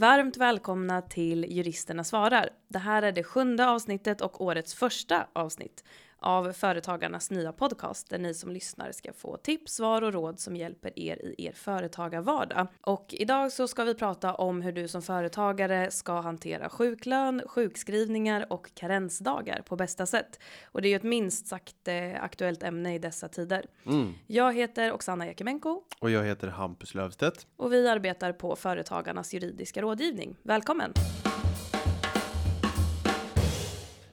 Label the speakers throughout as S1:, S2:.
S1: Varmt välkomna till Juristerna svarar. Det här är det sjunde avsnittet och årets första avsnitt av Företagarnas nya podcast där ni som lyssnar ska få tips, svar och råd som hjälper er i er företagarvardag. Och idag så ska vi prata om hur du som företagare ska hantera sjuklön, sjukskrivningar och karensdagar på bästa sätt. Och det är ju ett minst sagt eh, aktuellt ämne i dessa tider.
S2: Mm.
S1: Jag heter Oksana Jakimenko
S2: Och jag heter Hampus Löfstedt.
S1: och vi arbetar på Företagarnas juridiska rådgivning. Välkommen!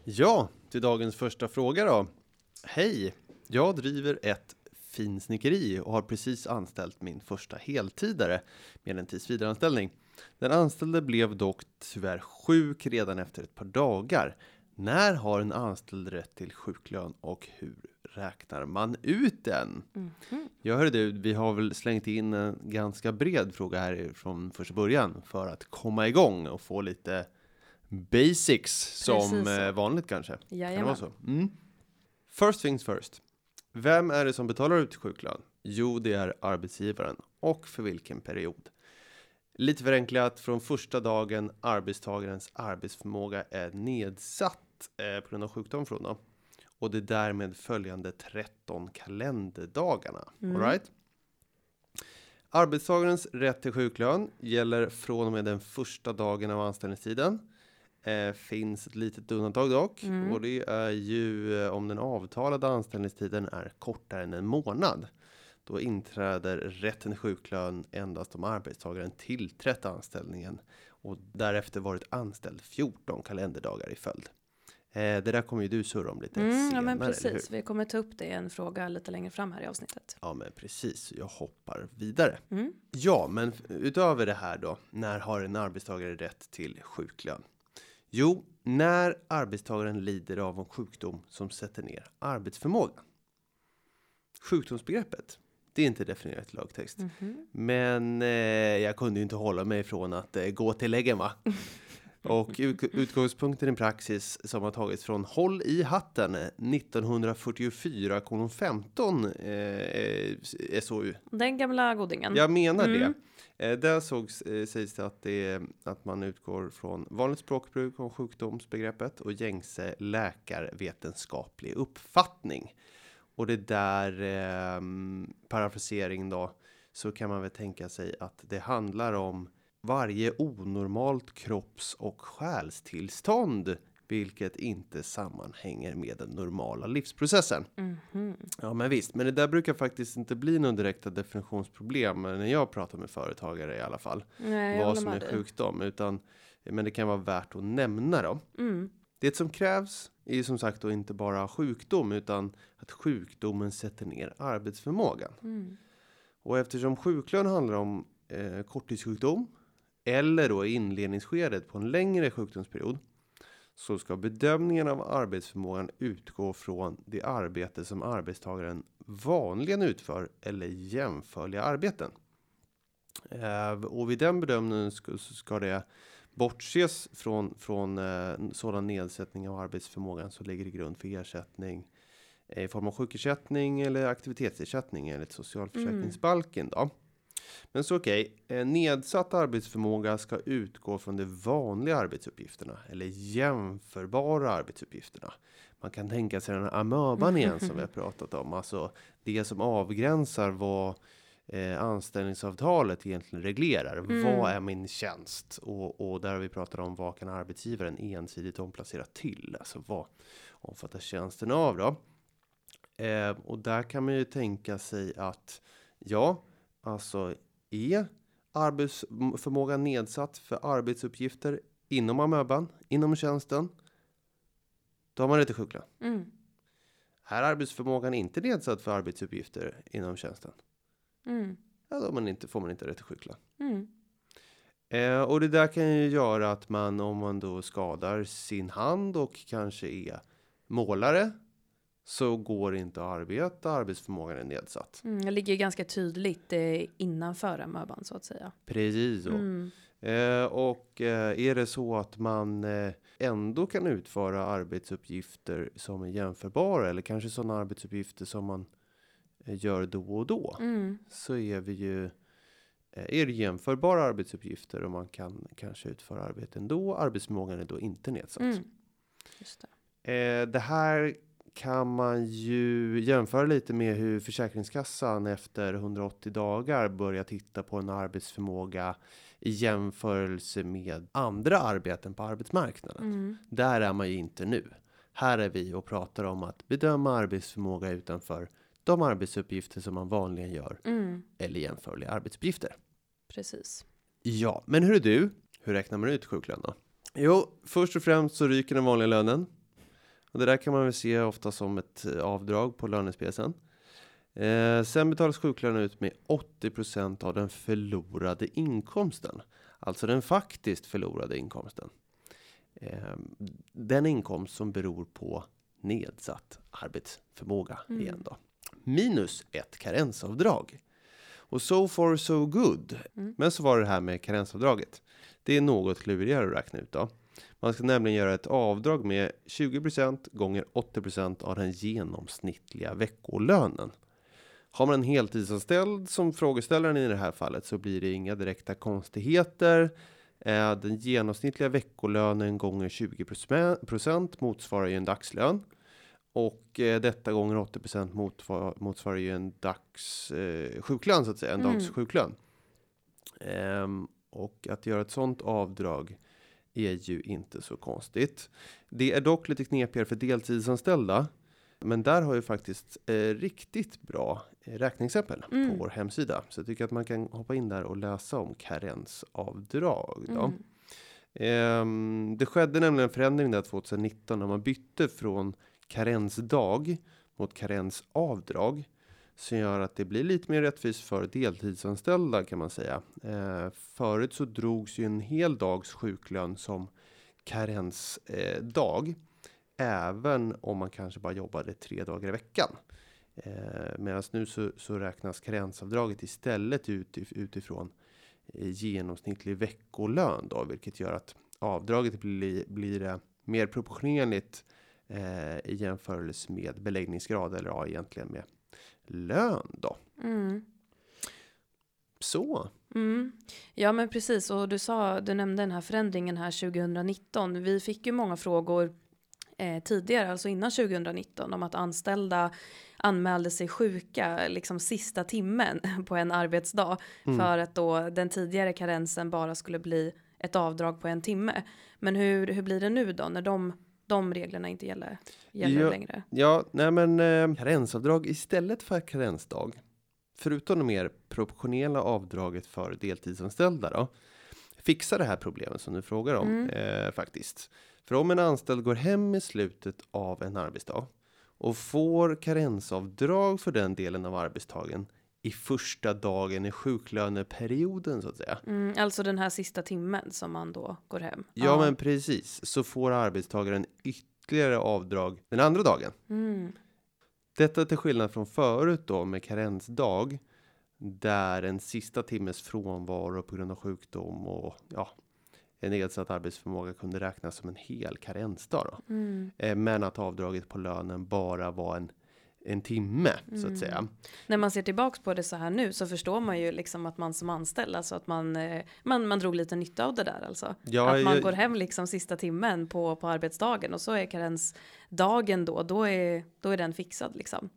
S2: Ja, till dagens första fråga då. Hej! Jag driver ett finsnickeri och har precis anställt min första heltidare med en tillsvidareanställning. Den anställde blev dock tyvärr sjuk redan efter ett par dagar. När har en anställd rätt till sjuklön och hur räknar man ut den? Jag hörde du, vi har väl slängt in en ganska bred fråga här från första början för att komma igång och få lite basics som
S1: så.
S2: eh, vanligt kanske. Kan
S1: Jajamän.
S2: vara så? Mm. First things first. Vem är det som betalar ut sjuklön? Jo, det är arbetsgivaren. Och för vilken period? Lite förenklat, från första dagen arbetstagarens arbetsförmåga är nedsatt eh, på grund av sjukdom från då. Och det därmed följande 13 kalenderdagarna. All right? Arbetstagarens rätt till sjuklön gäller från och med den första dagen av anställningstiden. Eh, finns ett litet undantag dock
S1: Mm.
S2: och det är ju eh, om den avtalade anställningstiden är kortare än en månad. Då inträder rätten till sjuklön endast om arbetstagaren tillträtt anställningen och därefter varit anställd 14 kalenderdagar i följd. Eh, det där kommer ju du surra om lite
S1: Mm,
S2: senare,
S1: ja men precis, vi kommer ta upp det i en fråga lite längre fram här i avsnittet.
S2: Ja, men precis. Jag hoppar vidare.
S1: Mm.
S2: Ja, men utöver det här då, när har en arbetstagare rätt till sjuklön? Jo, när arbetstagaren lider av en sjukdom som sätter ner arbetsförmågan. Sjukdomsbegreppet, det är inte definierat i lagtext.
S1: Mhm.
S2: Men eh, jag kunde ju inte hålla mig från att eh, gå till läggen va? Och ut, utgångspunkten i praxis som har tagits från Håll i hatten 1944 15 eh, SOU.
S1: Den gamla godingen.
S2: Jag menar
S1: Mm.
S2: det. Eh, där sågs, eh, sägs det att, det att man utgår från vanligt språkbruk om sjukdomsbegreppet och gängse läkarvetenskaplig uppfattning. Och det där eh, parafrasering då så kan man väl tänka sig att det handlar om varje onormalt kropps och själstillstånd vilket inte sammanhänger med den normala livsprocessen.
S1: Mhm.
S2: Ja, men visst, men det där brukar faktiskt inte bli någon direkta definitionsproblem när jag pratar med företagare i alla fall.
S1: Nej,
S2: vad som är sjukdom, utan men det kan vara värt att nämna då.
S1: Mm.
S2: Det som krävs är som sagt då inte bara sjukdom utan att sjukdomen sätter ner arbetsförmågan.
S1: Mm.
S2: Och eftersom sjuklön handlar om eh, korttidssjukdom eller då i inledningsskedet på en längre sjukdomsperiod så ska bedömningen av arbetsförmågan utgå från det arbete som arbetstagaren vanligen utför eller jämförliga arbeten. Eh, och vid den bedömningen ska, så ska det bortses från, från eh, sådan nedsättning av arbetsförmågan som ligger i grund för ersättning eh, i form av sjukersättning eller aktivitetsersättning enligt socialförsäkringsbalken. Då. Men så okej, eh, nedsatt arbetsförmåga ska utgå från de vanliga arbetsuppgifterna eller jämförbara arbetsuppgifterna. Man kan tänka sig den här amöban igen som vi har pratat om, alltså det som avgränsar vad eh, anställningsavtalet egentligen reglerar.
S1: Mm.
S2: Vad är min tjänst? Och, och där har vi pratat om vad kan arbetsgivaren ensidigt omplacera till? Alltså vad omfattar tjänsten av då? Eh, och där kan man ju tänka sig att ja, alltså är arbetsförmågan nedsatt för arbetsuppgifter inom amöban, inom tjänsten, då har man rätt till sjuklön.
S1: Mm.
S2: Är arbetsförmågan inte nedsatt för arbetsuppgifter inom tjänsten,
S1: Mm.
S2: ja, då man inte, får man inte rätt till sjuklön.
S1: Mm.
S2: Eh, och det där kan ju göra att man om man då skadar sin hand och kanske är målare så går det inte att arbeta, arbetsförmågan är nedsatt.
S1: Mm. Det ligger ganska tydligt eh, innanför amöban så att säga.
S2: Precis så.
S1: Mm.
S2: Eh, och eh, är det så att man eh, ändå kan utföra arbetsuppgifter som är jämförbara eller kanske sådana arbetsuppgifter som man eh, gör då och då
S1: Mm.
S2: så är vi ju eh, är det jämförbara arbetsuppgifter och man kan kanske utföra arbete ändå. Arbetsförmågan är då inte nedsatt.
S1: Mm. Just det.
S2: Eh, det här kan man ju jämföra lite med hur Försäkringskassan efter 180 dagar börjar titta på en arbetsförmåga i jämförelse med andra arbeten på arbetsmarknaden.
S1: Mm.
S2: Där är man ju inte nu. Här är vi och pratar om att bedöma arbetsförmåga utanför de arbetsuppgifter som man vanligen gör
S1: Mm.
S2: eller jämförliga arbetsuppgifter.
S1: Precis.
S2: Ja, men hur är du? Hur räknar man ut sjuklön då? Jo, först och främst så ryker den vanliga lönen. Och det där kan man väl se ofta som ett eh, avdrag på lönespecen. Eh, sen betalas sjuklön ut med 80% av den förlorade inkomsten. Alltså den faktiskt förlorade inkomsten. Eh, den inkomst som beror på nedsatt arbetsförmåga
S1: Mm.
S2: igen då. Minus ett karensavdrag. Och so far so good.
S1: Mm.
S2: Men så var det här med karensavdraget. Det är något klurigare att räkna ut då. Man ska nämligen göra ett avdrag med 20% gånger 80% av den genomsnittliga veckolönen. Har man en heltidsanställd som frågeställaren i det här fallet så blir det inga direkta konstigheter. Eh, Den genomsnittliga veckolönen gånger 20% motsvarar ju en dagslön. Och eh, detta gånger 80% motsvarar, motsvarar ju en dags eh, sjuklön så att säga, en
S1: Mm.
S2: dags sjuklön. Ehm, och att göra ett sånt avdrag är ju inte så konstigt. Det är dock lite knepigare för deltidsanställda. Men där har ju faktiskt eh, riktigt bra eh, räkneexempel
S1: Mm.
S2: på vår hemsida. Så jag tycker att man kan hoppa in där och läsa om karensavdrag. Då.
S1: Mm.
S2: Ehm, det skedde nämligen en förändring där 2019 när man bytte från karensdag mot karensavdrag. Som gör att det blir lite mer rättvist för deltidsanställda kan man säga. Eh, förut så drogs ju en hel dags sjuklön som karensdag. Eh, dag, även om man kanske bara jobbade tre dagar i veckan. Eh, Medan nu så, så räknas karensavdraget istället ut, utifrån eh, genomsnittlig veckolön då, vilket gör att avdraget blir, blir eh, mer proportionerligt eh, i jämförelse med beläggningsgrad eller ja, egentligen med lön då.
S1: Mm.
S2: Så.
S1: Mm. Ja men precis och du sa, du nämnde den här förändringen här 2019. Vi fick ju många frågor eh, tidigare, alltså innan 2019 om att anställda anmälde sig sjuka liksom sista timmen på en arbetsdag
S2: Mm.
S1: för att då den tidigare karensen bara skulle bli ett avdrag på en timme. Men hur, hur blir det nu då när de, de reglerna inte gäller, gäller
S2: Ja.
S1: längre?
S2: Ja, nej men eh, karensavdrag istället för karensdag. Förutom det mer proportionella avdraget för deltidsanställda då. Fixar det här problemet som du frågar om
S1: Mm.
S2: eh, faktiskt. För om en anställd går hem i slutet av en arbetsdag och får karensavdrag för den delen av arbetsdagen i första dagen i sjuklöneperioden så att säga.
S1: Mm, alltså den här sista timmen som man då går hem.
S2: Ja, men precis så får arbetstagaren ytterligare avdrag den andra dagen.
S1: Mm,
S2: Detta till skillnad från förut då med karensdag. Där en sista timmes frånvaro på grund av sjukdom och ja, en nedsatt arbetsförmåga kunde räknas som en hel karensdag. Då.
S1: mm.
S2: Eh, Men att avdraget på lönen bara var en, en timme så
S1: Mm.
S2: att säga.
S1: När man ser tillbaks på det så här nu så förstår man ju liksom att man som anställd, alltså att man, eh, man, man drog lite nytta av det där alltså.
S2: Ja,
S1: att man
S2: jag-
S1: går hem liksom sista timmen på, på arbetsdagen och så är karensdagen då, då är, då är den fixad liksom.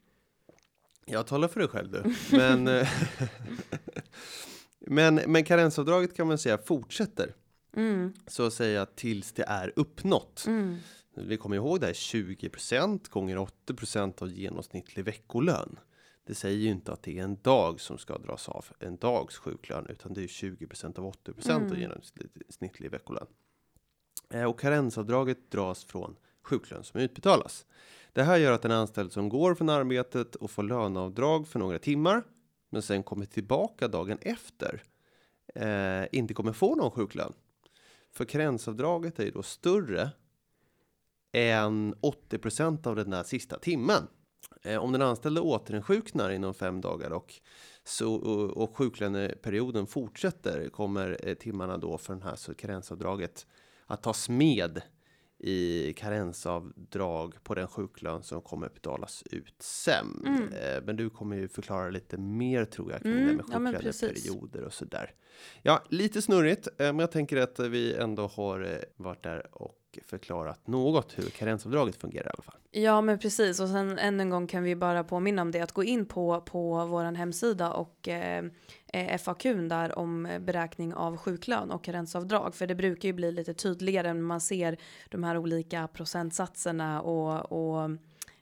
S2: Jag talar för dig själv du. Men, eh, men, men karensavdraget kan man säga fortsätter.
S1: Mm,
S2: Så att säga tills det är uppnått.
S1: mm,
S2: Vi kommer ihåg det här 20% gånger 80% av genomsnittlig veckolön. Det säger ju inte att det är en dag som ska dras av en dags sjuklön utan det är 20% av 80% av
S1: Mm.
S2: genomsnittlig veckolön. Eh, Och karensavdraget dras från sjuklön som utbetalas. Det här gör att en anställd som går från arbetet och får löneavdrag för några timmar men sen kommer tillbaka dagen efter eh, inte kommer få någon sjuklön. För karensavdraget är ju då större än 80% av den där sista timmen. Eh, om den anställde återinsjuknar inom fem dagar och, så, och, sjuklöneperioden fortsätter kommer eh, timmarna då för den här karensavdraget att tas med i karensavdrag på den sjuklön som kommer betalas ut sen.
S1: Mm.
S2: Eh, Men du kommer ju förklara lite mer tror jag kring
S1: Mm,
S2: det med
S1: ja,
S2: sjuklöneperioder och sådär. Ja, lite snurrigt, eh, men jag tänker att vi ändå har eh, varit där och förklarat något hur karensavdraget fungerar i alla fall.
S1: Ja men precis och sen än en gång kan vi bara påminna om det att gå in på på våran hemsida och eh, eh, FAQn där om eh, beräkning av sjuklön och karensavdrag för det brukar ju bli lite tydligare när man ser de här olika procentsatserna och, och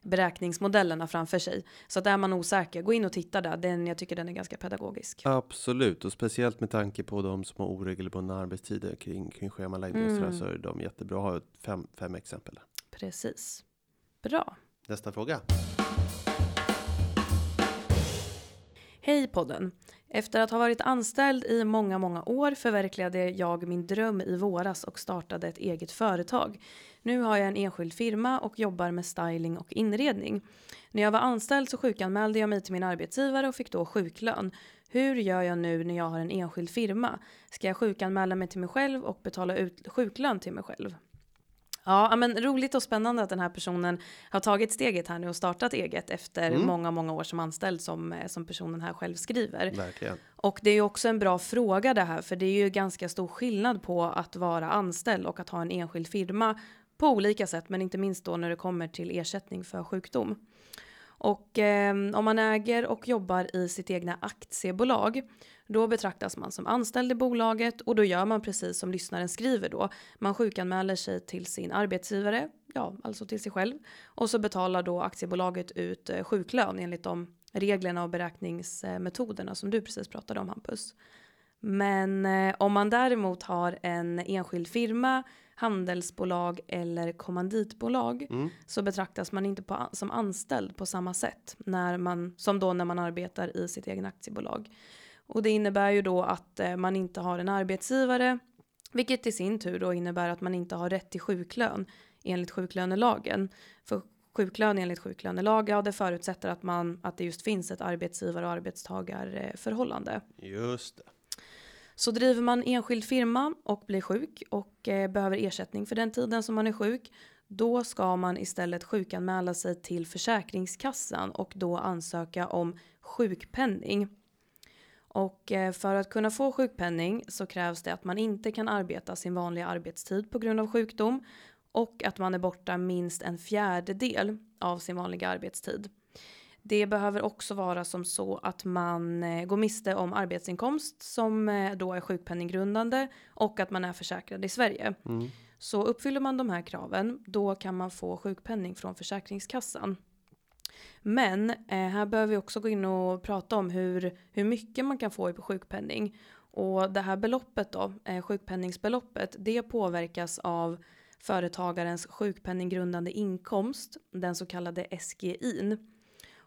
S1: beräkningsmodellerna framför sig. Så att är man osäker, gå in och titta där. Den, jag tycker den är ganska pedagogisk.
S2: Absolut, och speciellt med tanke på de som har oregelbundna arbetstider kring, kring schemaläggning och
S1: Mm.
S2: sådär, så är de jättebra att ha ett fem, fem exempel.
S1: Precis. Bra.
S2: Nästa fråga.
S1: Hej podden! Efter att ha varit anställd i många, många år förverkligade jag min dröm i våras och startade ett eget företag. Nu har jag en enskild firma och jobbar med styling och inredning. När jag var anställd så sjukanmälde jag mig till min arbetsgivare och fick då sjuklön. Hur gör jag nu när jag har en enskild firma? Ska jag sjukanmäla mig till mig själv och betala ut sjuklön till mig själv? Ja, men roligt och spännande att den här personen har tagit steget här nu och startat eget efter
S2: Mm.
S1: många, många år som anställd som, eh, som personen här själv skriver.
S2: Verkligen.
S1: Och det är ju också en bra fråga det här, för det är ju ganska stor skillnad på att vara anställd och att ha en enskild firma på olika sätt, men inte minst då när det kommer till ersättning för sjukdom. Och eh, om man äger och jobbar i sitt egna aktiebolag, då betraktas man som anställd i bolaget och då gör man precis som lyssnaren skriver då. Man sjukanmäler sig till sin arbetsgivare, ja, alltså till sig själv, och så betalar då aktiebolaget ut eh, sjuklön enligt de reglerna och beräkningsmetoderna som du precis pratade om Hampus. Men eh, om man däremot har en enskild firma, handelsbolag eller kommanditbolag
S2: Mm.
S1: så betraktas man inte på, som anställd på samma sätt när man, som då när man arbetar i sitt egen aktiebolag. Och det innebär ju då att eh, man inte har en arbetsgivare, vilket i sin tur då innebär att man inte har rätt till sjuklön enligt sjuklönelagen. För sjuklön enligt sjuklönelag, ja det förutsätter att, man, att det just finns ett arbetsgivar och arbetstagarförhållande.
S2: Just det.
S1: Så driver man enskild firma och blir sjuk och eh, behöver ersättning för den tiden som man är sjuk, då ska man istället sjukanmäla sig till Försäkringskassan och då ansöka om sjukpenning. Och eh, för att kunna få sjukpenning så krävs det att man inte kan arbeta sin vanliga arbetstid på grund av sjukdom och att man är borta minst en fjärdedel av sin vanliga arbetstid. Det behöver också vara som så att man eh, går miste om arbetsinkomst som eh, då är sjukpenninggrundande och att man är försäkrad i Sverige.
S2: Mm.
S1: Så uppfyller man de här kraven, då kan man få sjukpenning från Försäkringskassan. Men eh, här behöver vi också gå in och prata om hur, hur mycket man kan få i sjukpenning. Och det här beloppet då, eh, sjukpenningsbeloppet, det påverkas av företagarens sjukpenninggrundande inkomst, den så kallade SGIn.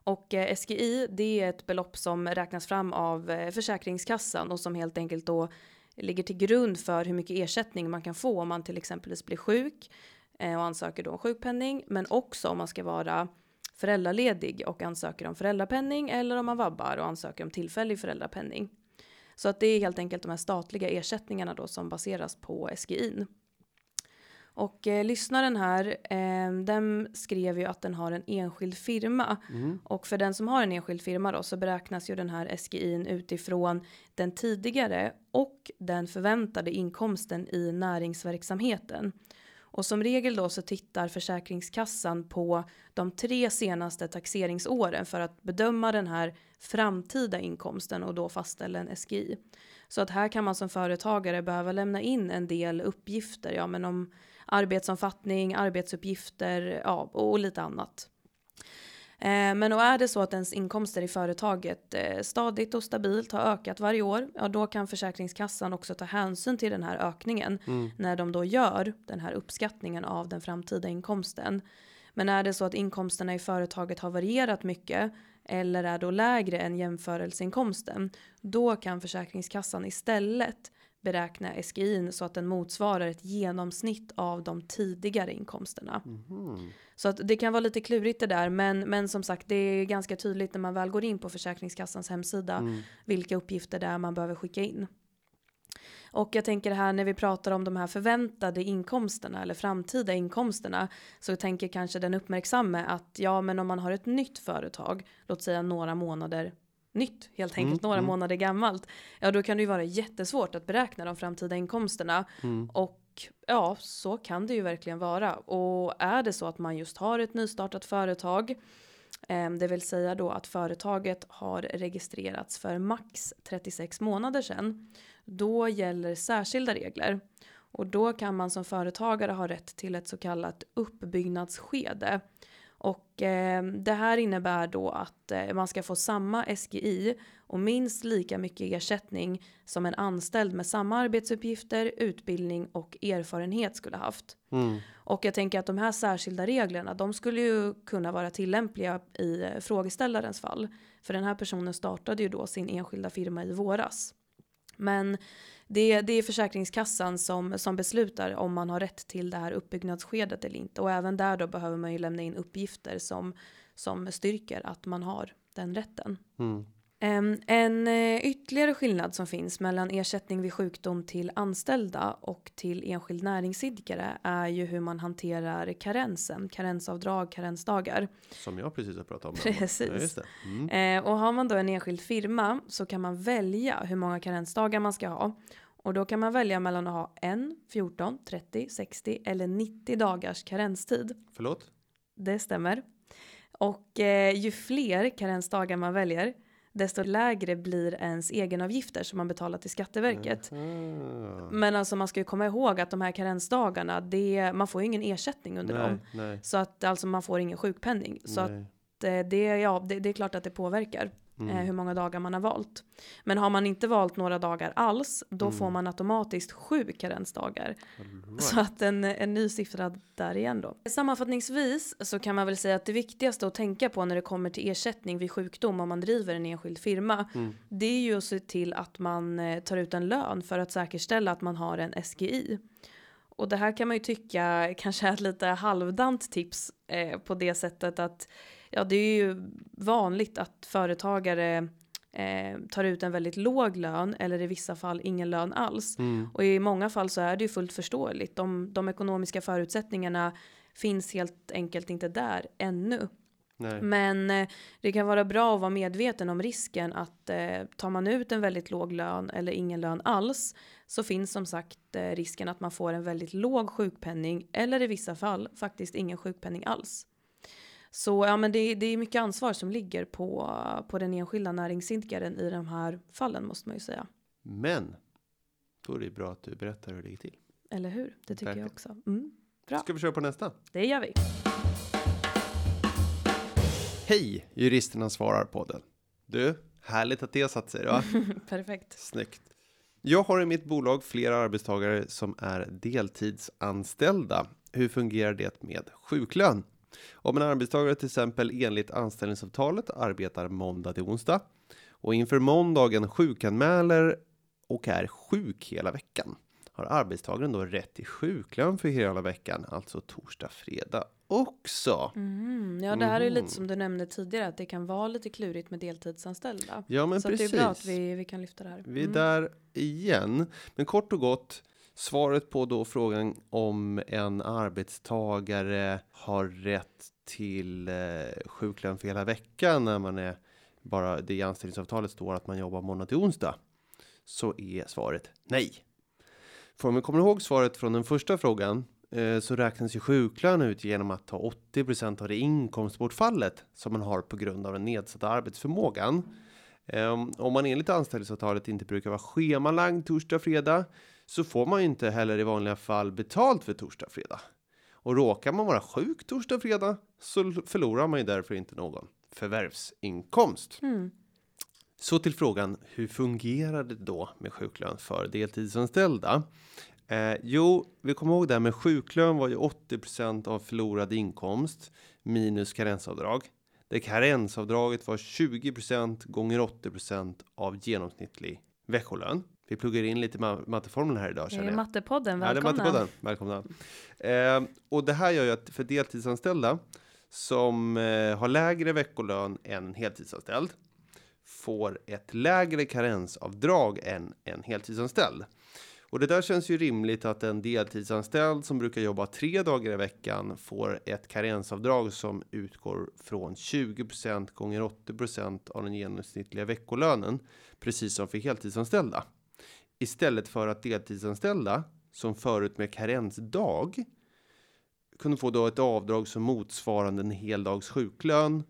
S1: Och eh, SGI, det är ett belopp som räknas fram av eh, Försäkringskassan och som helt enkelt då ligger till grund för hur mycket ersättning man kan få om man till exempel blir sjuk eh, och ansöker då om sjukpenning, men också om man ska vara föräldraledig och ansöker om föräldrapenning eller om man vabbar och ansöker om tillfällig föräldrapenning. Så att det är helt enkelt de här statliga ersättningarna då som baseras på SGI. Och eh, lyssnaren här, eh, den skrev ju att den har en enskild firma.
S2: Mm.
S1: Och för den som har en enskild firma då så beräknas ju den här SGIn utifrån den tidigare och den förväntade inkomsten i näringsverksamheten. Och som regel då så tittar Försäkringskassan på de tre senaste taxeringsåren för att bedöma den här framtida inkomsten och då fastställa en SGI. Så att här kan man som företagare behöva lämna in en del uppgifter, ja men om arbetsomfattning, arbetsuppgifter, ja och lite annat. Eh, Men och är det så att ens inkomster i företaget eh, stadigt och stabilt har ökat varje år, ja då kan Försäkringskassan också ta hänsyn till den här ökningen
S2: Mm.
S1: när de då gör den här uppskattningen av den framtida inkomsten. Men är det så att inkomsterna i företaget har varierat mycket eller är då lägre än jämförelseinkomsten, då kan Försäkringskassan istället beräkna SGIn så att den motsvarar ett genomsnitt av de tidigare inkomsterna.
S2: Mhm.
S1: Så att det kan vara lite klurigt det där, men, men som sagt, det är ganska tydligt när man väl går in på Försäkringskassans hemsida
S2: Mm.
S1: vilka uppgifter det är man behöver skicka in. Och jag tänker här när vi pratar om de här förväntade inkomsterna eller framtida inkomsterna så tänker kanske den uppmärksamme att ja, men om man har ett nytt företag, låt säga några månader nytt, helt enkelt
S2: Mm,
S1: några
S2: mm.
S1: månader gammalt, ja då kan det ju vara jättesvårt att beräkna de framtida inkomsterna
S2: Mm.
S1: och ja, så kan det ju verkligen vara. Och är det så att man just har ett nystartat företag, eh, det vill säga då att företaget har registrerats för max 36 månader sedan, då gäller särskilda regler. Och då kan man som företagare ha rätt till ett så kallat uppbyggnadsskede. Och eh, det här innebär då att eh, man ska få samma SGI och minst lika mycket ersättning som en anställd med samma arbetsuppgifter, utbildning och erfarenhet skulle haft.
S2: Mm.
S1: Och jag tänker att de här särskilda reglerna, de skulle ju kunna vara tillämpliga i eh, frågeställarens fall. För den här personen startade ju då sin enskilda firma i våras. Men det, det är Försäkringskassan som, som beslutar om man har rätt till det här uppbyggnadsskedet eller inte. Och även där då behöver man ju lämna in uppgifter som, som styrker att man har den rätten.
S2: Mm.
S1: Em, En eh, ytterligare skillnad som finns mellan ersättning vid sjukdom till anställda och till enskild näringsidkare är ju hur man hanterar karensen, karensavdrag, karensdagar.
S2: Som jag precis har pratat om.
S1: Precis.
S2: Ja. Mm.
S1: Eh, och har man då en enskild firma så kan man välja hur många karensdagar man ska ha. Och då kan man välja mellan att ha en, 14, 30, 60 eller 90 dagars karenstid.
S2: Förlåt?
S1: Det stämmer. Och eh, ju fler karensdagar man väljer, desto lägre blir ens egenavgifter som man betalar till Skatteverket.
S2: Ah.
S1: Men alltså man ska ju komma ihåg att de här karensdagarna, det, man får ju ingen ersättning under dem.
S2: Nej, nej.
S1: Så att alltså man får ingen sjukpenning. Så att
S2: nej.
S1: eh, det, ja, det, det är klart att det påverkar
S2: Mm.
S1: eh, hur många dagar man har valt. Men har man inte valt några dagar alls, då
S2: Mm.
S1: får man automatiskt sju karensdagar.
S2: Right.
S1: Så att en, en ny siffra där igen då. Sammanfattningsvis så kan man väl säga att det viktigaste att tänka på när det kommer till ersättning vid sjukdom om man driver en enskild firma.
S2: Mm.
S1: Det är ju att se till att man eh, tar ut en lön för att säkerställa att man har en SGI. Och det här kan man ju tycka kanske är ett lite halvdant tips eh, på det sättet att ja, det är ju vanligt att företagare eh, tar ut en väldigt låg lön eller i vissa fall ingen lön alls.
S2: Mm.
S1: Och i många fall så är det ju fullt förståeligt. De, de ekonomiska förutsättningarna finns helt enkelt inte där ännu.
S2: Nej.
S1: Men eh, det kan vara bra att vara medveten om risken att eh, tar man ut en väldigt låg lön eller ingen lön alls så finns som sagt eh, risken att man får en väldigt låg sjukpenning eller i vissa fall faktiskt ingen sjukpenning alls. Så ja, men det, det är mycket ansvar som ligger på, på den enskilda näringsidkaren i de här fallen måste man ju säga.
S2: Men då är det bra att du berättar hur det ligger till.
S1: Eller hur? Det tycker jag
S2: Verkligen.
S1: också. Mm, Bra.
S2: Ska vi köra på nästa?
S1: det gör vi.
S2: Hej, juristerna svarar podden. Du, härligt att det har satt sig va?
S1: Perfekt.
S2: Snyggt. Jag har i mitt bolag flera arbetstagare som är deltidsanställda. Hur fungerar det med sjuklön? Om en arbetstagare till exempel enligt anställningsavtalet arbetar måndag till onsdag och inför måndagen sjukanmäler och är sjuk hela veckan har arbetstagaren då rätt till sjuklön för hela veckan, alltså torsdag, fredag också.
S1: Mm, ja, det här är ju
S2: Mhm.
S1: lite som du nämnde tidigare att det kan vara lite klurigt med deltidsanställda.
S2: Ja, men
S1: så
S2: precis.
S1: det är bra att vi, vi kan lyfta det här.
S2: Vi är
S1: Mm.
S2: där igen. Men kort och gott, svaret på då frågan om en arbetstagare har rätt till eh, sjuklön för hela veckan när man är bara det i anställningsavtalet står att man jobbar måndag till onsdag. Så är svaret nej. För om vi kommer ihåg svaret från den första frågan eh, så räknas ju sjuklön ut genom att ta 80% av det inkomstbortfallet som man har på grund av den nedsatta arbetsförmågan. Ehm, om man enligt anställningsavtalet inte brukar vara schemalagd torsdag, fredag så får man ju inte heller i vanliga fall betalt för torsdag, fredag. Och råkar man vara sjuk torsdag, fredag så förlorar man ju därför inte någon förvärvsinkomst.
S1: Mm.
S2: Så till frågan, hur fungerar det då med sjuklön för deltidsanställda? Eh, jo, vi kommer ihåg det här med sjuklön var ju 80% av förlorad inkomst minus karensavdrag. Det karensavdraget var 20% gånger 80% av genomsnittlig veckolön. Vi pluggar in lite ma- matteformler här idag känner
S1: är
S2: jag.
S1: Mattepodden,
S2: Ja, det är
S1: välkomna.
S2: Mattepodden. Välkomna. Eh, och det här gör ju att för deltidsanställda som eh, har lägre veckolön än heltidsanställd får ett lägre karensavdrag än en heltidsanställd. Och det där känns ju rimligt att en deltidsanställd som brukar jobba tre dagar i veckan får ett karensavdrag som utgår från 20% gånger 80% av den genomsnittliga veckolönen, precis som för heltidsanställda. Istället för att deltidsanställda som förut med karensdag kunde få då ett avdrag som motsvarande en hel dags sjuklön.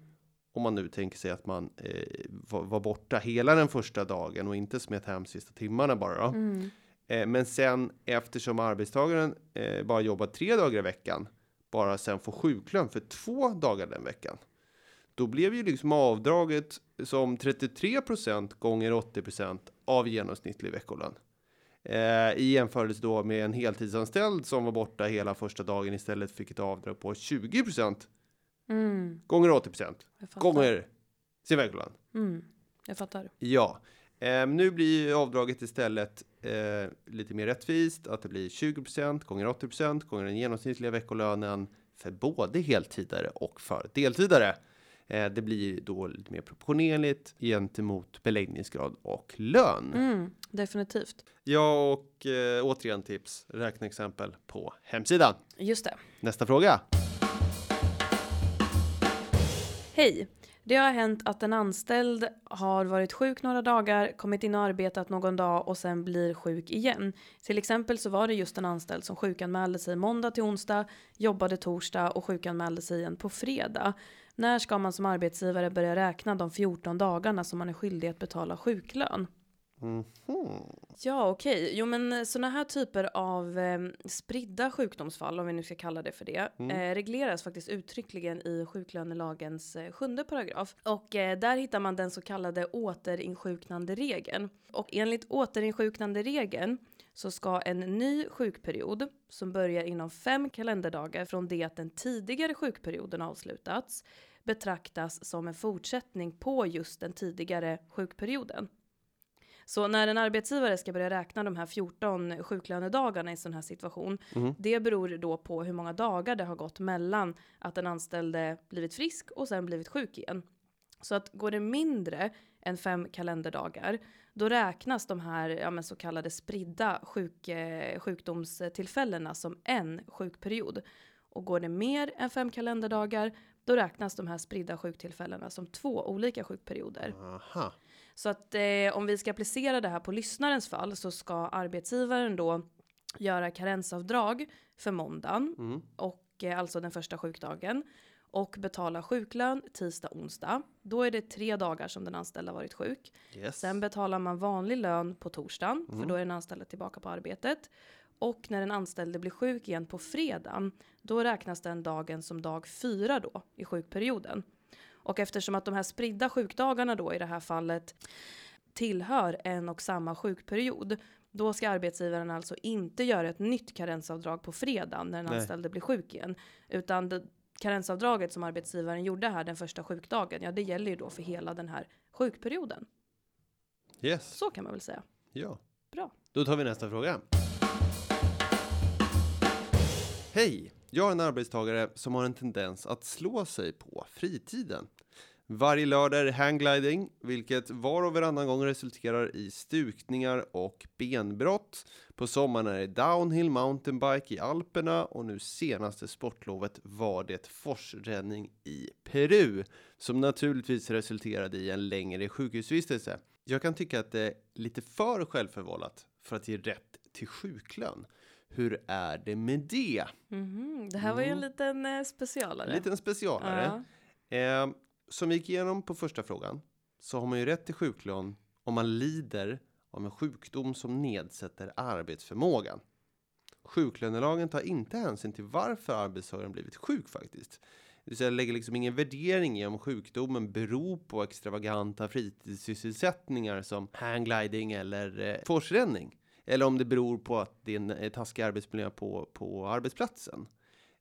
S2: Om man nu tänker sig att man eh, var, var, borta hela den första dagen och inte smet hem sista timmarna bara. Mm. Eh, men sen eftersom arbetstagaren eh, bara jobbar tre dagar i veckan, bara sen får sjuklön för två dagar den veckan. Då blev ju liksom avdraget som 33% gånger 80% av genomsnittlig veckolön. Eh, I jämförelse då med en heltidsanställd som var borta hela första dagen istället fick ett avdrag på 20 mm. gånger 80% gånger sin veckolön.
S1: Mm. Jag fattar.
S2: Ja, eh, nu blir avdraget istället eh, lite mer rättvist att det blir 20% gånger 80% gånger den genomsnittliga veckolönen för både heltidare och för deltidare. Eh, det blir då lite mer proportionerligt gentemot beläggningsgrad och lön.
S1: Mm, definitivt.
S2: Ja, och eh, återigen tips. Räkneexempel på hemsidan.
S1: Just det.
S2: Nästa fråga.
S1: Hej! Det har hänt att en anställd har varit sjuk några dagar, kommit in och arbetat någon dag och sen blir sjuk igen. Till exempel så var det just en anställd som sjukanmälde sig måndag till onsdag, jobbade torsdag och sjukanmälde sig igen på fredag. När ska man som arbetsgivare börja räkna de 14 dagarna som man är skyldig att betala sjuklön?
S2: Mm -hmm.
S1: Ja, okej. Okay. Jo, men sådana här typer av eh, spridda sjukdomsfall, om vi nu ska kalla det för det, mm. eh, regleras faktiskt uttryckligen i sjuklönelagens eh, sjunde paragraf. Och eh, där hittar man den så kallade återinsjuknande regeln. Och enligt återinsjuknande regeln så ska en ny sjukperiod som börjar inom fem kalenderdagar från det att den tidigare sjukperioden avslutats betraktas som en fortsättning på just den tidigare sjukperioden. Så när en arbetsgivare ska börja räkna de här 14 sjuklönedagarna i sån här situation, mm. det beror då på hur många dagar det har gått mellan att den anställde blivit frisk och sen blivit sjuk igen. Så att går det mindre än fem kalenderdagar, då räknas de här ja, så kallade spridda sjuk, eh, sjukdomstillfällena som en sjukperiod. Och går det mer än fem kalenderdagar, då räknas de här spridda sjuktillfällena som två olika sjukperioder.
S2: Aha.
S1: Så att eh, om vi ska applicera det här på lyssnarens fall så ska arbetsgivaren då göra karensavdrag för måndagen mm. och eh, alltså den första sjukdagen och betala sjuklön tisdag, onsdag. Då är det tre dagar som den anställda varit sjuk.
S2: Yes.
S1: Sen betalar man vanlig lön på torsdagen, mm. för då är den anställda tillbaka på arbetet. Och när den anställde blir sjuk igen på fredagen, då räknas den dagen som dag fyra då i sjukperioden. Och eftersom att de här spridda sjukdagarna då i det här fallet tillhör en och samma sjukperiod, då ska arbetsgivaren alltså inte göra ett nytt karensavdrag på fredagen när den Nej. anställde blir sjuk igen. Utan det, karensavdraget som arbetsgivaren gjorde här den första sjukdagen, ja det gäller ju då för hela den här sjukperioden.
S2: Yes.
S1: Så kan man väl säga.
S2: Ja.
S1: Bra.
S2: Då tar vi nästa fråga. Hej! Jag är en arbetstagare som har en tendens att slå sig på fritiden. Varje lördag är det hanggliding, vilket var och varannan gång resulterar i stukningar och benbrott. På sommaren är det downhill mountainbike i Alperna och nu senaste sportlovet var det forsränning i Peru som naturligtvis resulterade i en längre sjukhusvistelse. Jag kan tycka att det är lite för självförvållat för att ge rätt till sjuklön. Hur är det med det?
S1: Mm. Det här var ju en mm. liten eh, specialare.
S2: En liten specialare. Ja. Eh, som vi gick igenom på första frågan så har man ju rätt till sjuklön om man lider av en sjukdom som nedsätter arbetsförmågan. Sjuklönelagen tar inte hänsyn till varför arbetstagaren blivit sjuk faktiskt. Det vill säga lägger liksom ingen värdering i om sjukdomen beror på extravaganta fritidssysselsättningar som hanggliding eller eh, forsränning. Eller om det beror på att det är en eh, taskig arbetsmiljö på, på arbetsplatsen.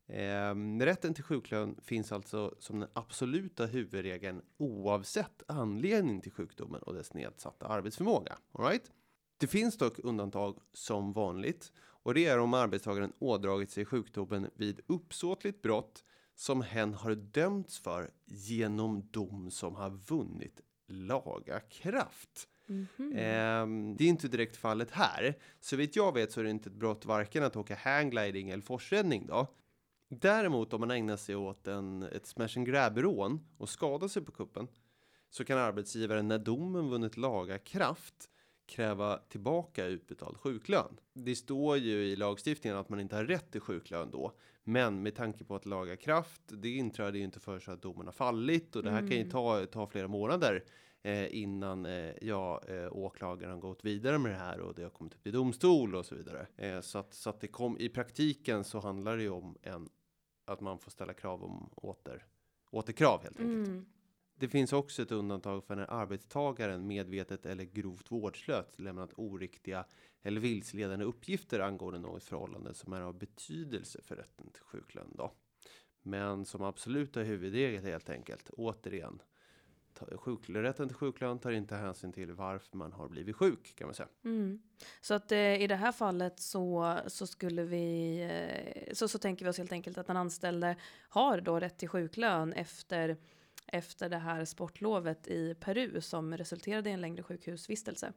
S2: Eh, rätten till sjuklön finns alltså som den absoluta huvudregeln oavsett anledning till sjukdomen och dess nedsatta arbetsförmåga. All right? Det finns dock undantag som vanligt och det är om arbetstagaren ådragit sig sjukdomen vid uppsåtligt brott som hen har dömts för genom dom som har vunnit laga kraft.
S1: Mhm.
S2: Ehm, det är inte direkt fallet här. Så vitt jag vet så är det inte ett brott varken att åka hanggliding eller forsräddning då. Däremot om man ägnar sig åt en, ett smash and grab-rån och skadar sig på kuppen så kan arbetsgivaren när domen vunnit laga kraft kräva tillbaka utbetald sjuklön. Det står ju i lagstiftningen att man inte har rätt till sjuklön då, men med tanke på att laga kraft, det inträder ju inte för så att domen har fallit och det här kan ju ta, ta flera månader eh, innan eh, ja, eh, åklagaren har gått vidare med det här och det har kommit upp till domstol och så vidare. Eh, så att, så att det kom i praktiken så handlar det ju om en att man får ställa krav om åter återkrav helt enkelt.
S1: Mm.
S2: Det finns också ett undantag för när arbetstagaren medvetet eller grovt vårdslöst lämnat oriktiga eller vilseledande uppgifter angående något förhållande som är av betydelse för rätten till sjuklön. Då. Men som absoluta huvudregel helt enkelt, återigen, sjuk, rätten till sjuklön tar inte hänsyn till varför man har blivit sjuk kan man säga.
S1: Mm. Så att eh, i det här fallet så, så skulle vi, eh, så, så tänker vi oss helt enkelt att den anställde har då rätt till sjuklön efter, efter det här sportlovet i Peru som resulterade i en längre sjukhusvistelse.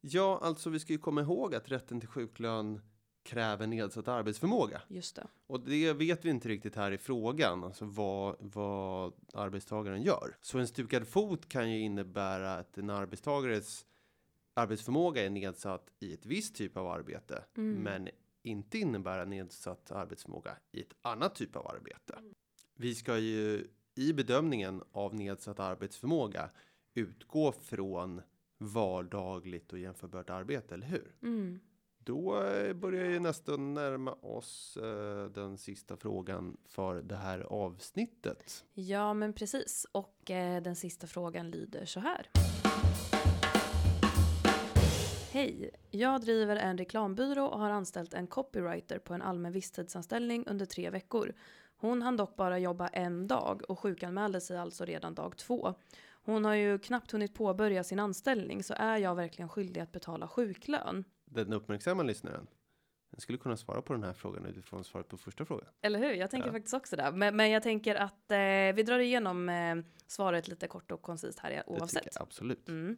S2: Ja, alltså vi ska ju komma ihåg att rätten till sjuklön kräver nedsatt arbetsförmåga.
S1: Just det.
S2: Och det vet vi inte riktigt här i frågan, alltså vad, vad arbetstagaren gör. Så en stukad fot kan ju innebära att en arbetstagares arbetsförmåga är nedsatt i ett visst typ av arbete, men inte innebära nedsatt arbetsförmåga i ett annat typ av arbete. Vi ska ju i bedömningen av nedsatt arbetsförmåga utgå från vardagligt och jämförbart arbete, eller hur?
S1: Mm.
S2: Då eh, börjar ju nästan närma oss eh, den sista frågan för det här avsnittet.
S1: Ja, men precis. Och eh, den sista frågan lyder så här. Hej, jag driver en reklambyrå och har anställt en copywriter på en allmän visstidsanställning under tre veckor. Hon hann dock bara jobba en dag och sjukanmälde sig alltså redan dag två. Hon har ju knappt hunnit påbörja sin anställning så är jag verkligen skyldig att betala sjuklön?
S2: Den uppmärksamma lyssnaren den skulle kunna svara på den här frågan utifrån svaret på första frågan.
S1: Eller hur? Jag tänker
S2: Ja.
S1: faktiskt också det. Men, men jag tänker att eh, vi drar igenom eh, svaret lite kort och koncist här oavsett.
S2: jag absolut.
S1: Mm.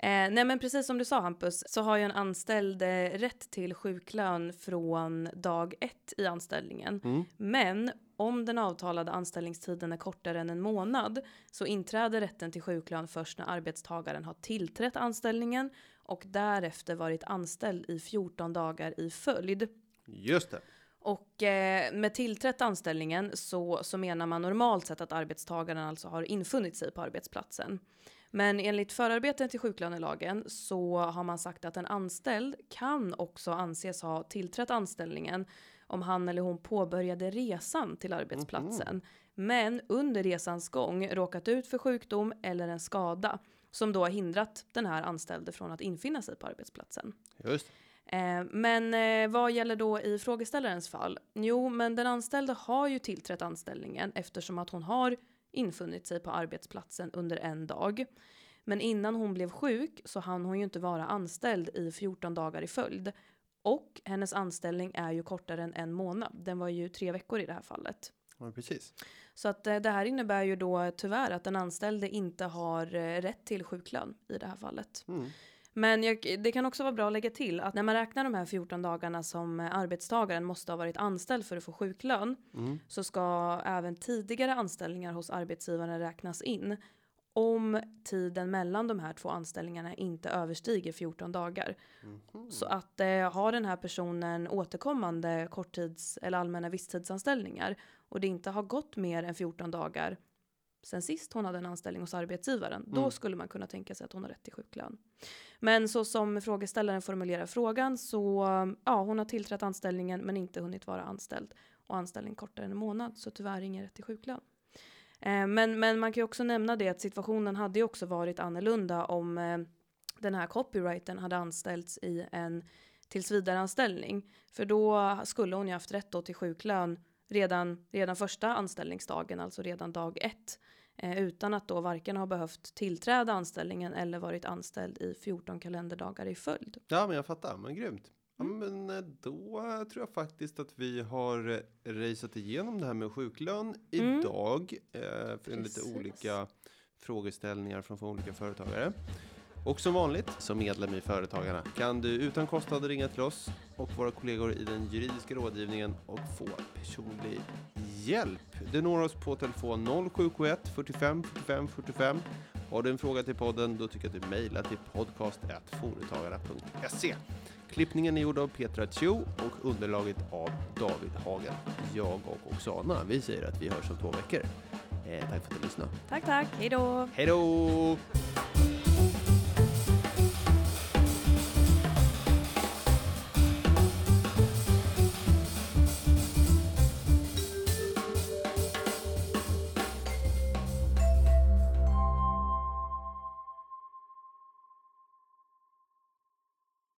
S1: Eh, nej men precis som du sa Hampus så har ju en anställd eh, rätt till sjuklön från dag ett i anställningen.
S2: Mm.
S1: Men om den avtalade anställningstiden är kortare än en månad så inträder rätten till sjuklön först när arbetstagaren har tillträtt anställningen och därefter varit anställd i 14 dagar i följd.
S2: Just det.
S1: Och eh, med tillträtt anställningen så, så menar man normalt sett att arbetstagaren alltså har infunnit sig på arbetsplatsen. Men enligt förarbeten till sjuklönelagen så har man sagt att en anställd kan också anses ha tillträtt anställningen om han eller hon påbörjade resan till arbetsplatsen. Men under resans gång råkat ut för sjukdom eller en skada som då har hindrat den här anställde från att infinna sig på arbetsplatsen.
S2: Just.
S1: Eh, men eh, vad gäller då i frågeställarens fall? Jo, men den anställde har ju tillträtt anställningen eftersom att hon har infunnit sig på arbetsplatsen under en dag. Men innan hon blev sjuk så hann hon ju inte vara anställd i 14 dagar i följd. Och hennes anställning är ju kortare än en månad. Den var ju tre veckor i det här fallet.
S2: Ja, precis.
S1: Så att eh, det här innebär ju då tyvärr att den anställde inte har eh, rätt till sjuklön i det här fallet.
S2: Mm.
S1: Men jag, det kan också vara bra att lägga till att när man räknar de här 14 dagarna som eh, arbetstagaren måste ha varit anställd för att få sjuklön
S2: Mm.
S1: så ska även tidigare anställningar hos arbetsgivaren räknas in om tiden mellan de här två anställningarna inte överstiger 14 dagar.
S2: Mhm.
S1: Så att eh, har den här personen återkommande korttids eller allmänna visstidsanställningar och det inte har gått mer än 14 dagar sen sist hon hade en anställning hos arbetsgivaren, då
S2: Mm.
S1: skulle man kunna tänka sig att hon har rätt till sjuklön. Men så som frågeställaren formulerar frågan så, ja, hon har tillträtt anställningen men inte hunnit vara anställd och anställning kortare än en månad, så tyvärr ingen rätt till sjuklön. Eh, men, men man kan ju också nämna det att situationen hade ju också varit annorlunda om eh, den här copywritern hade anställts i en tillsvidareanställning. För då skulle hon ju haft rätt då till sjuklön redan, redan första anställningsdagen, alltså redan dag ett. Eh, utan att då varken ha behövt tillträda anställningen eller varit anställd i 14 kalenderdagar i följd.
S2: Ja, men jag fattar. Men grymt. Ja,
S1: Mm.
S2: men eh, då tror jag faktiskt att vi har eh, raceat igenom det här med sjuklön
S1: Mm.
S2: idag. Eh, för en lite
S1: Precis.
S2: olika frågeställningar från, olika företagare. Och som vanligt, som medlem i Företagarna, kan du utan kostnad ringa till oss och våra kollegor i den juridiska rådgivningen och få personlig hjälp. Du når oss på telefon 0771 45 45 45. Har du en fråga till podden, då tycker jag att du mejlar till podcast.foretagarna.se. Klippningen är gjord av Petra Tjo och underlaget av David Hagen. Jag och Oksana, vi säger att vi hörs om två veckor. Eh, tack för att du lyssnade.
S1: Tack, tack. Hej då!
S2: Hej då!